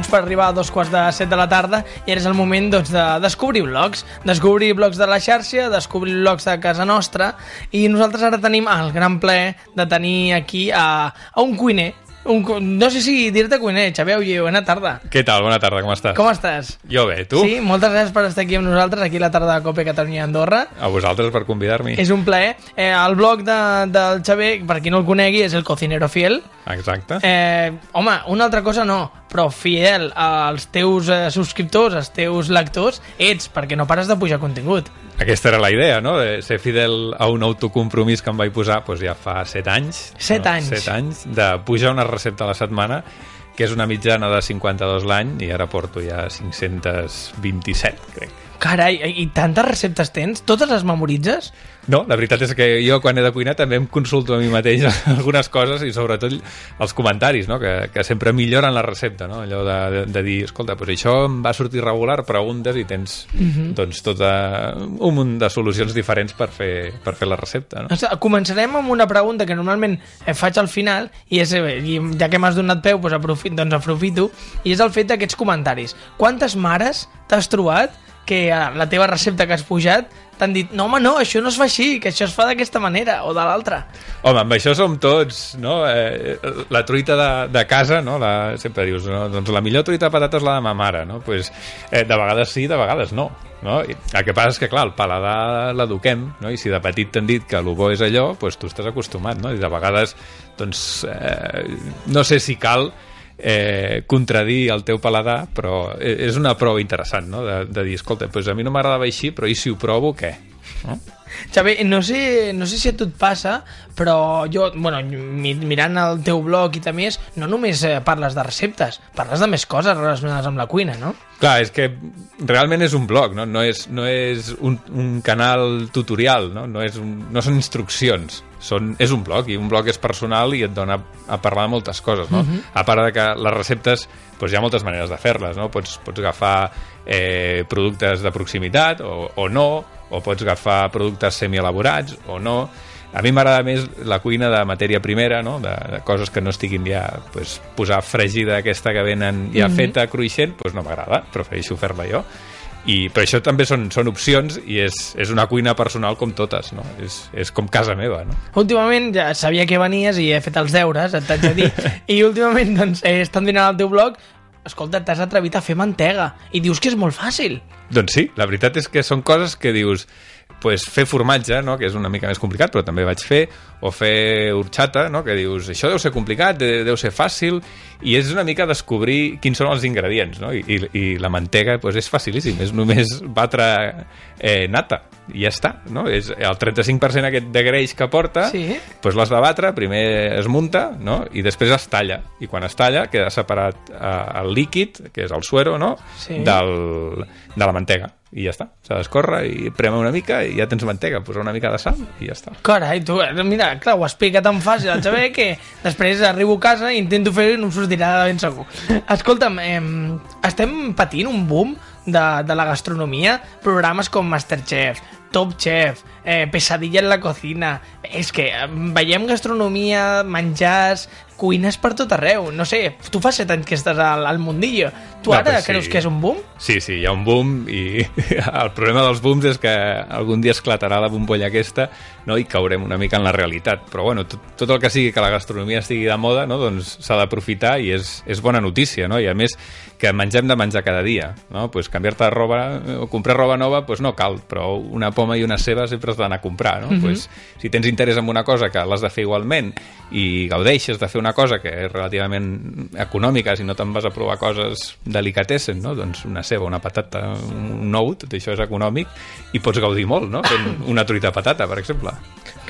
Minuts per arribar a dos quarts de set de la tarda i ara és el moment doncs, de descobrir blogs. Descobrir blogs de la xarxa, descobrir blogs de casa nostra i nosaltres ara tenim el gran plaer de tenir aquí a, a un cuiner un, no sé si dir-te cuiner, Xavier Uller, bona tarda. Què tal? Bona tarda, com estàs? Com estàs? Jo bé, tu? Sí, moltes gràcies per estar aquí amb nosaltres, aquí a la tarda de Cope Catalunya Andorra. A vosaltres per convidar-m'hi. És un plaer. Eh, el blog de, del Xavier, per qui no el conegui, és el Cocinero Fiel. Exacte. Eh, home, una altra cosa no, però fiel als teus eh, subscriptors, als teus lectors, ets, perquè no pares de pujar contingut. Aquesta era la idea, no? De ser fidel a un autocompromís que em vaig posar doncs, ja fa set anys. Set no? anys. Set anys, de pujar una recepta a la setmana, que és una mitjana de 52 l'any, i ara porto ja 527, crec. Carai, i tantes receptes tens? Totes les memoritzes? No, la veritat és que jo quan he de cuinar també em consulto a mi mateix algunes coses i sobretot els comentaris, no? que, que sempre milloren la recepta, no? allò de, de, de dir, escolta, doncs això em va sortir regular, preguntes i tens doncs, tot un munt de solucions diferents per fer, per fer la recepta. No? O sigui, començarem amb una pregunta que normalment eh, faig al final, i, és, eh, i ja que m'has donat peu, doncs, aprofito, doncs aprofito, i és el fet d'aquests comentaris. Quantes mares t'has trobat que a la teva recepta que has pujat t'han dit, no home, no, això no es fa així, que això es fa d'aquesta manera o de l'altra. Home, amb això som tots, no? Eh, la truita de, de casa, no? La, sempre dius, no? doncs la millor truita de patates és la de ma mare, no? Pues, eh, de vegades sí, de vegades no. no? I el que passa és que, clar, el paladar l'eduquem, no? i si de petit t'han dit que el bo és allò, pues tu estàs acostumat, no? I de vegades, doncs, eh, no sé si cal eh, contradir el teu paladar, però e- és una prova interessant, no? De, de dir, escolta, pues a mi no m'agradava així, però i si ho provo, què? No? Xavi, no sé, no sé si a tu et passa, però jo, bueno, mi- mirant el teu blog i també, no només eh, parles de receptes, parles de més coses relacionades amb la cuina, no? Clar, és que realment és un blog, no, no és, no és un, un canal tutorial, no, no, és un, no són instruccions, són, és un blog, i un blog és personal i et dona a parlar de moltes coses, no? A part de que les receptes, doncs hi ha moltes maneres de fer-les, no? Pots, pots agafar eh, productes de proximitat o, o no, o pots agafar productes semielaborats o no, a mi m'agrada més la cuina de matèria primera, no? de, de coses que no estiguin ja... Pues, posar fregida aquesta que venen ja mm -hmm. feta, cruixent, pues no m'agrada, prefereixo fer-la jo. I, però això també són, són opcions i és, és una cuina personal com totes, no? És, és com casa meva, no? Últimament ja sabia que venies i he fet els deures, et haig de dir, i últimament doncs, he estat mirant al teu blog escolta, t'has atrevit a fer mantega i dius que és molt fàcil. Doncs sí, la veritat és que són coses que dius pues, fer formatge, no? que és una mica més complicat, però també vaig fer, o fer horchata, no? que dius, això deu ser complicat, de- deu ser fàcil, i és una mica descobrir quins són els ingredients, no? I, i, i la mantega pues, és facilíssim, és només batre eh, nata, i ja està, no? És el 35% aquest de greix que porta, Sí. pues l'has de batre, primer es munta, no? I després es talla, i quan es talla queda separat eh, el líquid, que és el suero, no? Sí. del, de la mantega i ja està, s'ha d'escórrer i prema una mica i ja tens mantega, posa una mica de sal i ja està. Carai, tu, eh, mira, clar, ho explica tan fàcil el Xavier que després arribo a casa i intento fer-ho i no em sortirà de ben segur. Escolta'm, eh, estem patint un boom de, de la gastronomia, programes com Masterchef, Top Chef, eh, Pesadilla en la cocina... És que veiem gastronomia, menjars, cuines per tot arreu. No sé, tu fa set anys que estàs al, al mundillo. Tu No, ara pues sí. creus que és un boom? Sí, sí, hi ha un boom i el problema dels booms és que algun dia esclatarà la bombolla aquesta no? i caurem una mica en la realitat. Però bueno, tot, tot el que sigui que la gastronomia estigui de moda no? doncs s'ha d'aprofitar i és, és bona notícia. No? I a més que mengem de menjar cada dia. No? Pues canviar-te de roba o comprar roba nova pues no cal, però una poma i una ceba sempre has d'anar a comprar. No? pues, si tens interès en una cosa que l'has de fer igualment i gaudeixes de fer una cosa que és relativament econòmica, si no te'n vas a provar coses delicatessen, no? doncs una ceba, una patata, un ou, tot això és econòmic i pots gaudir molt, no? fent una truita de patata, per exemple.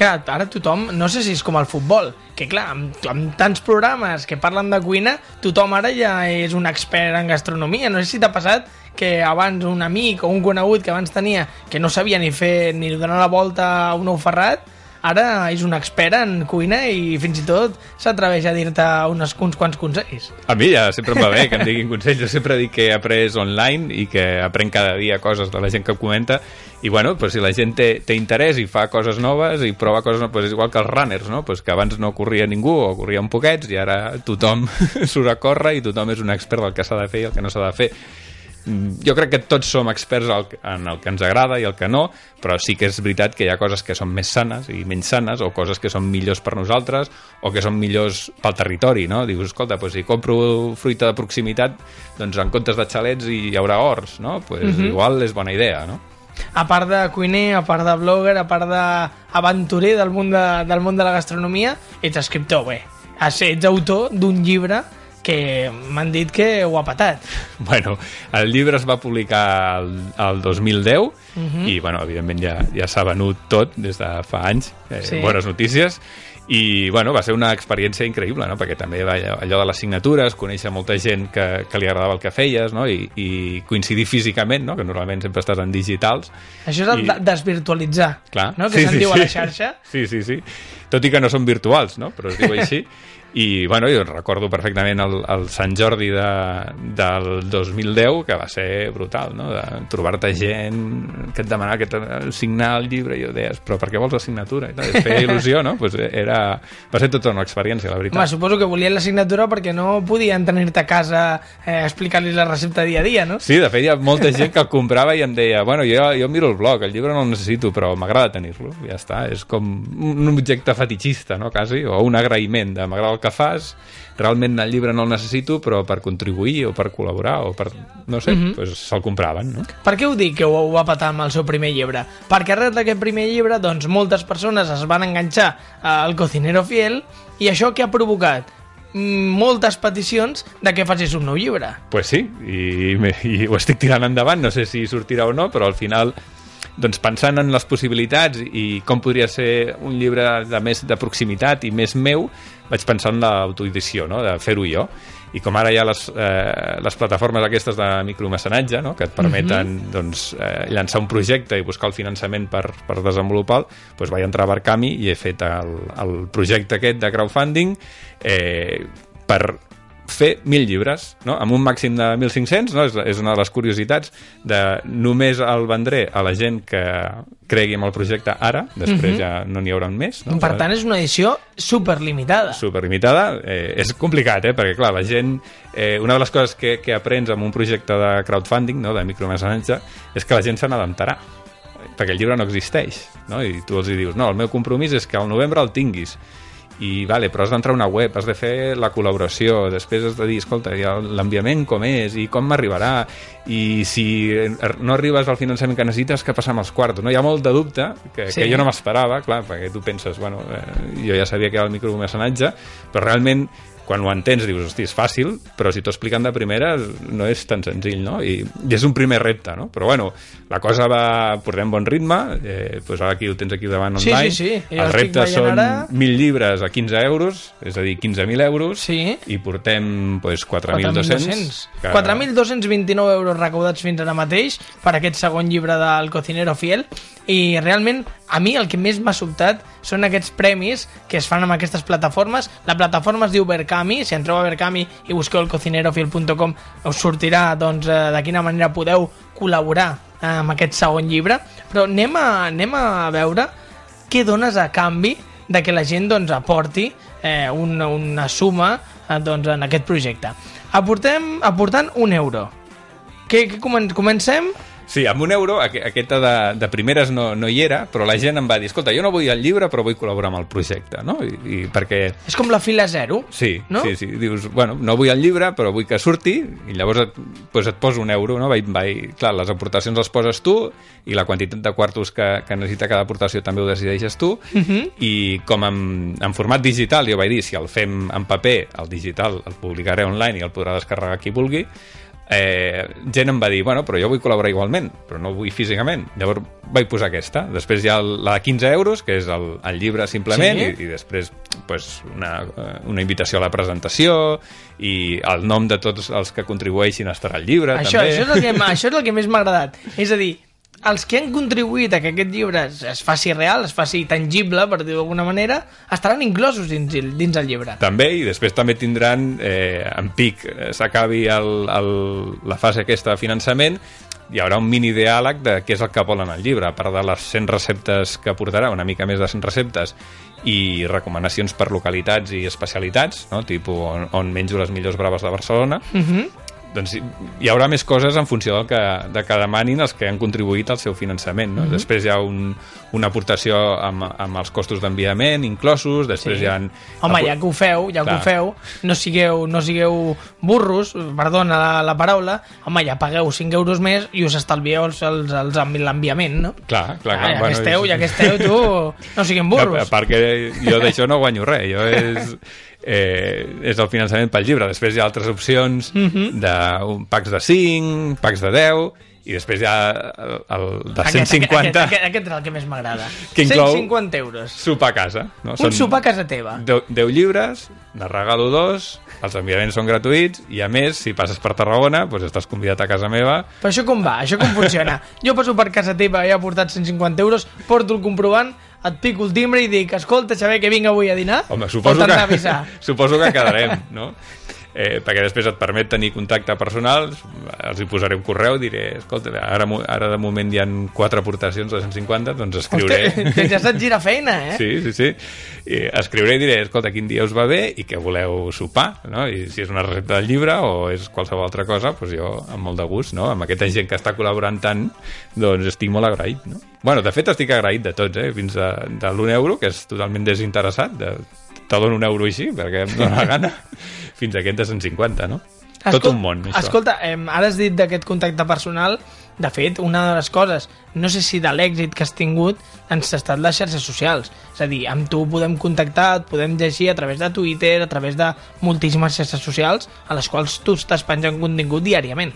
Clar, ara tothom, no sé si és com el futbol, que clar, amb, amb tants programes que parlen de cuina, tothom ara ja és un expert en gastronomia. No sé si t'ha passat que abans un amic o un conegut que abans tenia que no sabia ni fer ni donar la volta a un ou ferrat, ara és un expert en cuina i fins i tot s'atreveix a dir-te uns, uns quants consells. A mi ja sempre em va bé que em diguin consells. Jo sempre dic que he après online i que aprenc cada dia coses de la gent que comenta i bueno, pues, si la gent té, té interès i fa coses noves i prova coses noves, pues, és igual que els runners, no? pues, que abans no corria ningú o corria un poquets i ara tothom surt a córrer i tothom és un expert del que s'ha de fer i el que no s'ha de fer jo crec que tots som experts en el que ens agrada i el que no, però sí que és veritat que hi ha coses que són més sanes i menys sanes, o coses que són millors per nosaltres, o que són millors pel territori, no? Dius, escolta, doncs si compro fruita de proximitat, doncs en comptes de xalets hi haurà horts, no? Pues mm -hmm. igual és bona idea, no? A part de cuiner, a part de blogger, a part d'aventurer del, món de, del món de la gastronomia, ets escriptor, bé. Ets autor d'un llibre que m'han dit que ho ha patat. Bueno, el llibre es va publicar el, el 2010 uh -huh. i, bueno, evidentment ja, ja s'ha venut tot des de fa anys, eh, sí. bones notícies, i bueno, va ser una experiència increïble, no? perquè també va allò de les signatures, conèixer molta gent que, que li agradava el que feies no? I, i coincidir físicament, no? que normalment sempre estàs en digitals. Això és el I... desvirtualitzar, Clar. no? que sí, se'n sí, diu sí. a la xarxa. Sí, sí, sí. Tot i que no són virtuals, no? però es diu així. i bueno, jo recordo perfectament el, el Sant Jordi de, del 2010 que va ser brutal, no? de trobar-te gent que et demanava que et signar el llibre i jo deies, però per què vols la signatura? I tal, et feia il·lusió, no? Pues era, va ser tota una experiència, la veritat. Home, suposo que volien la signatura perquè no podien tenir-te a casa eh, explicar-li la recepta dia a dia, no? Sí, de fet hi ha molta gent que el comprava i em deia, bueno, jo, jo miro el blog, el llibre no el necessito, però m'agrada tenir-lo, ja està, és com un objecte fetichista, no?, quasi, o un agraïment de m'agrada el que fas, realment el llibre no el necessito, però per contribuir o per col·laborar o per, no sé, mm -hmm. pues se'l compraven, no? Per què ho dic que ho, ho va patar amb el seu primer llibre? Perquè arrel d'aquest primer llibre, doncs, moltes persones es van enganxar al Cocinero Fiel i això que ha provocat? Mm, moltes peticions de que facis un nou llibre. Pues sí, i, i ho estic tirant endavant, no sé si sortirà o no, però al final doncs pensant en les possibilitats i com podria ser un llibre de més de proximitat i més meu, vaig pensar en l'autoedició, no? de fer-ho jo. I com ara hi ha les, eh, les plataformes aquestes de micromecenatge, no? que et permeten mhm. -huh. doncs, eh, llançar un projecte i buscar el finançament per, per desenvolupar-lo, doncs vaig entrar a Barcami i he fet el, el projecte aquest de crowdfunding eh, per fer 1.000 llibres, no? amb un màxim de 1.500, no? és, és una de les curiositats de només el vendré a la gent que cregui en el projecte ara, després mm -hmm. ja no n'hi haurà més. No? Per tant, és una edició superlimitada. Superlimitada, eh, és complicat, eh? perquè clar, la gent, eh, una de les coses que, que aprens amb un projecte de crowdfunding, no? de micromecenatge, és que la gent se n'adaptarà perquè el llibre no existeix, no? i tu els hi dius, no, el meu compromís és que al novembre el tinguis, i vale, però has d'entrar a una web, has de fer la col·laboració, després has de dir, escolta, l'enviament com és i com m'arribarà i si no arribes al finançament que necessites, què passa amb els quartos? No? Hi ha molt de dubte, que, sí. que jo no m'esperava, clar, perquè tu penses, bueno, eh, jo ja sabia que era el micromecenatge, però realment quan ho entens dius, hosti, és fàcil, però si t'ho expliquen de primera no és tan senzill, no? I, i és un primer repte, no? Però bueno, la cosa va... portem bon ritme, eh, pues ara aquí ho tens aquí davant online. Sí, sí, sí. El repte són ara... 1.000 llibres a 15 euros, és a dir, 15.000 euros, sí. i portem pues, 4.200. 4.229 euros recaudats fins ara mateix per aquest segon llibre del Cocinero Fiel, i realment a mi el que més m'ha sobtat són aquests premis que es fan amb aquestes plataformes. La plataforma es diu Berkami, si entreu a Berkami i busqueu el cocinerofil.com us sortirà doncs, eh, de quina manera podeu col·laborar eh, amb aquest segon llibre, però anem a, anem a veure què dones a canvi de que la gent doncs, aporti eh, una, una suma eh, doncs, en aquest projecte. Aportem, aportant un euro. Que, que comencem Sí, amb un euro, aquesta de, de primeres no, no hi era, però la gent em va dir, escolta, jo no vull el llibre, però vull col·laborar amb el projecte, no? I, i perquè... És com la fila zero, sí, no? Sí, sí, dius, bueno, no vull el llibre, però vull que surti, i llavors et, pues et poso un euro, no? Vaig, vaig, clar, les aportacions les poses tu, i la quantitat de quartos que, que necessita cada aportació també ho decideixes tu, uh mhm. -huh. i com en, en format digital, jo vaig dir, si el fem en paper, el digital el publicaré online i el podrà descarregar qui vulgui, eh, gent em va dir, bueno, però jo vull col·laborar igualment, però no vull físicament. Llavors vaig posar aquesta. Després hi ha la de 15 euros, que és el, el llibre simplement, sí? i, i després pues, una, una invitació a la presentació i el nom de tots els que contribueixin estarà al llibre, això, també. Això és, el que, això és el que més m'ha agradat. És a dir, els que han contribuït a que aquest llibre es, es faci real, es faci tangible, per dir-ho d'alguna manera, estaran inclosos dins, dins el llibre. També, i després també tindran, eh, en pic, eh, s'acabi la fase aquesta de finançament, hi haurà un mini diàleg de què és el que volen al llibre, a part de les 100 receptes que portarà, una mica més de 100 receptes, i recomanacions per localitats i especialitats, no? tipus on, on menjo les millors braves de Barcelona, Uh -huh. Doncs hi- haurà més coses en funció del que, de que demanin els que han contribuït al seu finançament. No? Després hi ha un, una aportació amb, amb els costos d'enviament inclosos, després Sí. hi ha... Home, ja que ho feu, ja que Clar. ho feu, no sigueu, no sigueu burros, perdona la, la paraula, home, ja pagueu 5 euros més i us estalvieu els, els, els, l'enviament, no? Clar, clar, clar. Ah, ja, bueno, que esteu, ja que esteu, tu, no siguem burros. a part que jo d'això no guanyo res, jo és, eh, és el finançament pel llibre. Després hi ha altres opcions Mhm. de un packs de 5, packs de 10, i després hi ha el, el de Aquest, 150 aquest, aquest, aquest és el que més m'agrada. Que inclou- 150 euros. sopar a casa. No? Un sopar a casa teva. 10, 10 llibres, ne regalo dos, els enviaments són gratuïts, i a més, si passes per Tarragona, doncs estàs convidat a casa meva. Però això com va? Això com funciona? Jo passo per casa teva, he aportat 150 euros, porto el comprovant, et pico el timbre i dic, escolta, Xavier, que vinc avui a dinar? Home, suposo que, suposo que quedarem, no? Eh, perquè després et permet tenir contacte personal, els hi posaré un correu, diré, escolta, ara, ara de moment hi han quatre aportacions de 150, doncs escriuré... Hosti, que ja saps girar feina, eh? Sí, sí, sí. I escriuré i diré, escolta, quin dia us va bé i què voleu sopar, no? I si és una recepta del llibre o és qualsevol altra cosa, doncs jo amb molt de gust, no? Amb aquesta gent que està col·laborant tant, doncs estic molt agraït, no? Bueno, de fet estic agraït de tots, eh? Fins de, de l'1 euro, que és totalment desinteressat, de, te dono un euro així, perquè em dóna la gana, fins a aquest de 150, no? Tot Escol- un món, això. Escolta, eh, ara has dit d'aquest contacte personal, de fet, una de les coses, no sé si de l'èxit que has tingut, ens ha estat les xarxes socials. És a dir, amb tu podem contactar, et podem llegir a través de Twitter, a través de moltíssimes xarxes socials, a les quals tu estàs penjant contingut diàriament.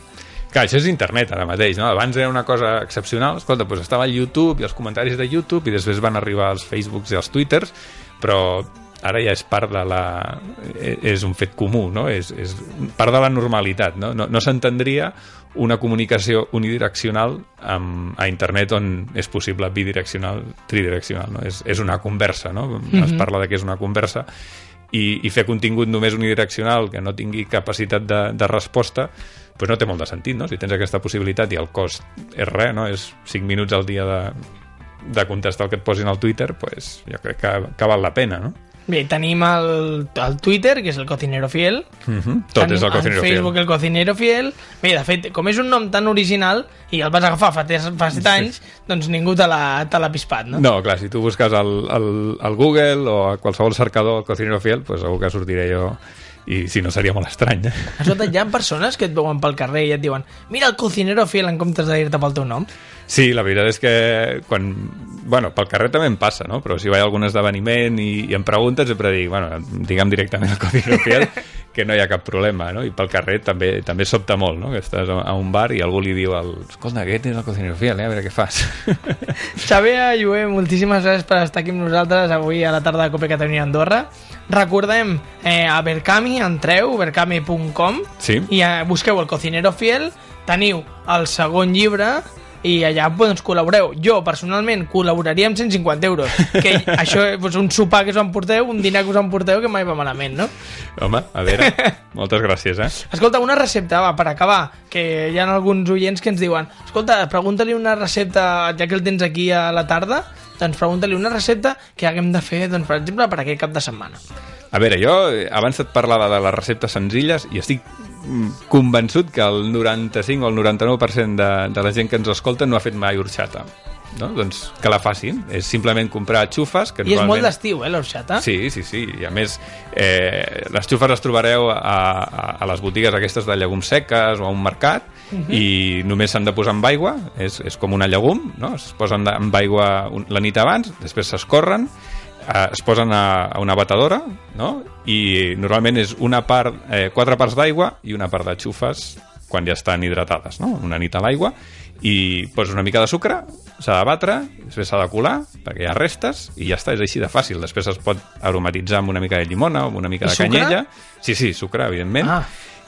Clar, això és internet ara mateix, no? Abans era una cosa excepcional, escolta, doncs estava al YouTube i els comentaris de YouTube i després van arribar als Facebooks i als Twitters, però ara ja és part de la... e- és un fet comú, no? És, és part de la normalitat, no? No, no s'entendria una comunicació unidireccional amb, a internet on és possible bidireccional, tridireccional, no? És, és una conversa, no? Es parla de que és una conversa i, i fer contingut només unidireccional que no tingui capacitat de, de resposta pues no té molt de sentit, no? Si tens aquesta possibilitat i el cost és res, no? És 5 minuts al dia de, de contestar el que et posin al Twitter, pues jo crec que, que val la pena, no? Bé, tenim el, el Twitter, que és el Cocinero Fiel. Uh -huh. Tot Tenim és el cocinero en Facebook fiel. el Cocinero Fiel. Bé, de fet, com és un nom tan original i el vas agafar fa, fa 7 anys, doncs ningú te l'ha te l'ha pispat, no? No, clar, si tu busques al, al, al Google o a qualsevol cercador el cocinero fiel, pues segur que sortiré jo i si no seria molt estrany, eh? Escolta, hi ha persones que et veuen pel carrer i et diuen mira el cocinero fiel en comptes de dir-te pel teu nom. Sí, la veritat és que quan... Bueno, pel carrer també em passa, no? Però si vaig a algun esdeveniment i, i em preguntes, sempre dic, bueno, digue'm directament el codi fiel, que no hi ha cap problema, no? I pel carrer també també sobta molt, no? Que estàs a un bar i algú li diu al... Escolta, aquest és el cocinero fiel, eh? A veure què fas. Xavier Llué, moltíssimes gràcies per estar aquí amb nosaltres avui a la tarda de Copa Catalunya Andorra. Recordem, eh, a Berkami, entreu, berkami.com Sí. i eh, busqueu el cocinero fiel, teniu el segon llibre i allà doncs, col·laboreu. Jo, personalment, col·laboraria amb 150 euros. Que això és un sopar que us emporteu, un dinar que us emporteu, que mai va malament, no? Home, a veure, moltes gràcies, eh? Escolta, una recepta, va, per acabar, que hi ha alguns oients que ens diuen escolta, pregunta-li una recepta, ja que el tens aquí a la tarda, doncs pregunta-li una recepta que haguem de fer, doncs, per exemple, per aquest cap de setmana. A veure, jo abans et parlava de les receptes senzilles i estic convençut que el 95 o el 99% de, de la gent que ens escolta no ha fet mai orxata. No? Doncs que la facin. És simplement comprar xufes... Que I és molt normalment- d'estiu, eh, l'orxata? Sí, sí, sí. I a més, eh, les xufes les trobareu a, a, a les botigues aquestes de llegums seques o a un mercat Mhm. i només s'han de posar amb aigua, és, és com una llegum, no? es posen amb aigua la nit abans, després s'escorren, eh, es posen a, a una batedora no? i normalment és una part, eh, quatre parts d'aigua i una part de xufes quan ja estan hidratades, no? una nit a l'aigua i poses una mica de sucre, s'ha de batre, després s'ha de colar, perquè hi ha restes, i ja està, és així de fàcil. Després es pot aromatitzar amb una mica de llimona o amb una mica I de sucre? canyella. Sí, sí, sucre, evidentment. Ah.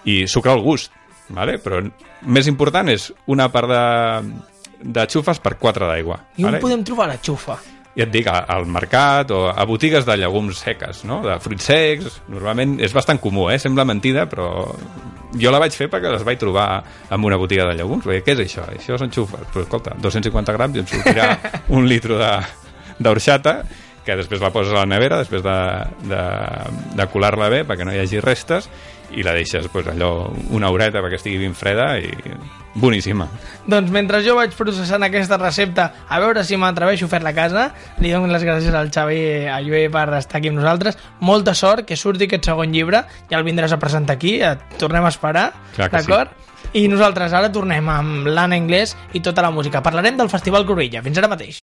I sucre al gust, vale? però més important és una part de, de xufes per quatre d'aigua. I on vale? podem trobar la xufa? Ja et dic, al mercat o a botigues de llegums seques, no? de fruits secs, normalment és bastant comú, eh? sembla mentida, però jo la vaig fer perquè les vaig trobar en una botiga de llegums, perquè què és això? Això són xufes, però escolta, 250 grams i em sortirà un litro d'orxata que després la poses a la nevera, després de, de, de colar-la bé perquè no hi hagi restes, i la deixes pues, allò una horeta perquè estigui ben freda i boníssima. Doncs mentre jo vaig processant aquesta recepta a veure si m'atreveixo a fer-la a casa, li dono les gràcies al Xavi i a Lluís per estar aquí amb nosaltres. Molta sort, que surti aquest segon llibre, ja el vindràs a presentar aquí, et tornem a esperar, d'acord? Sí. I nosaltres ara tornem amb l'Anna Anglès i tota la música. Parlarem del Festival Cruïlla. Fins ara mateix.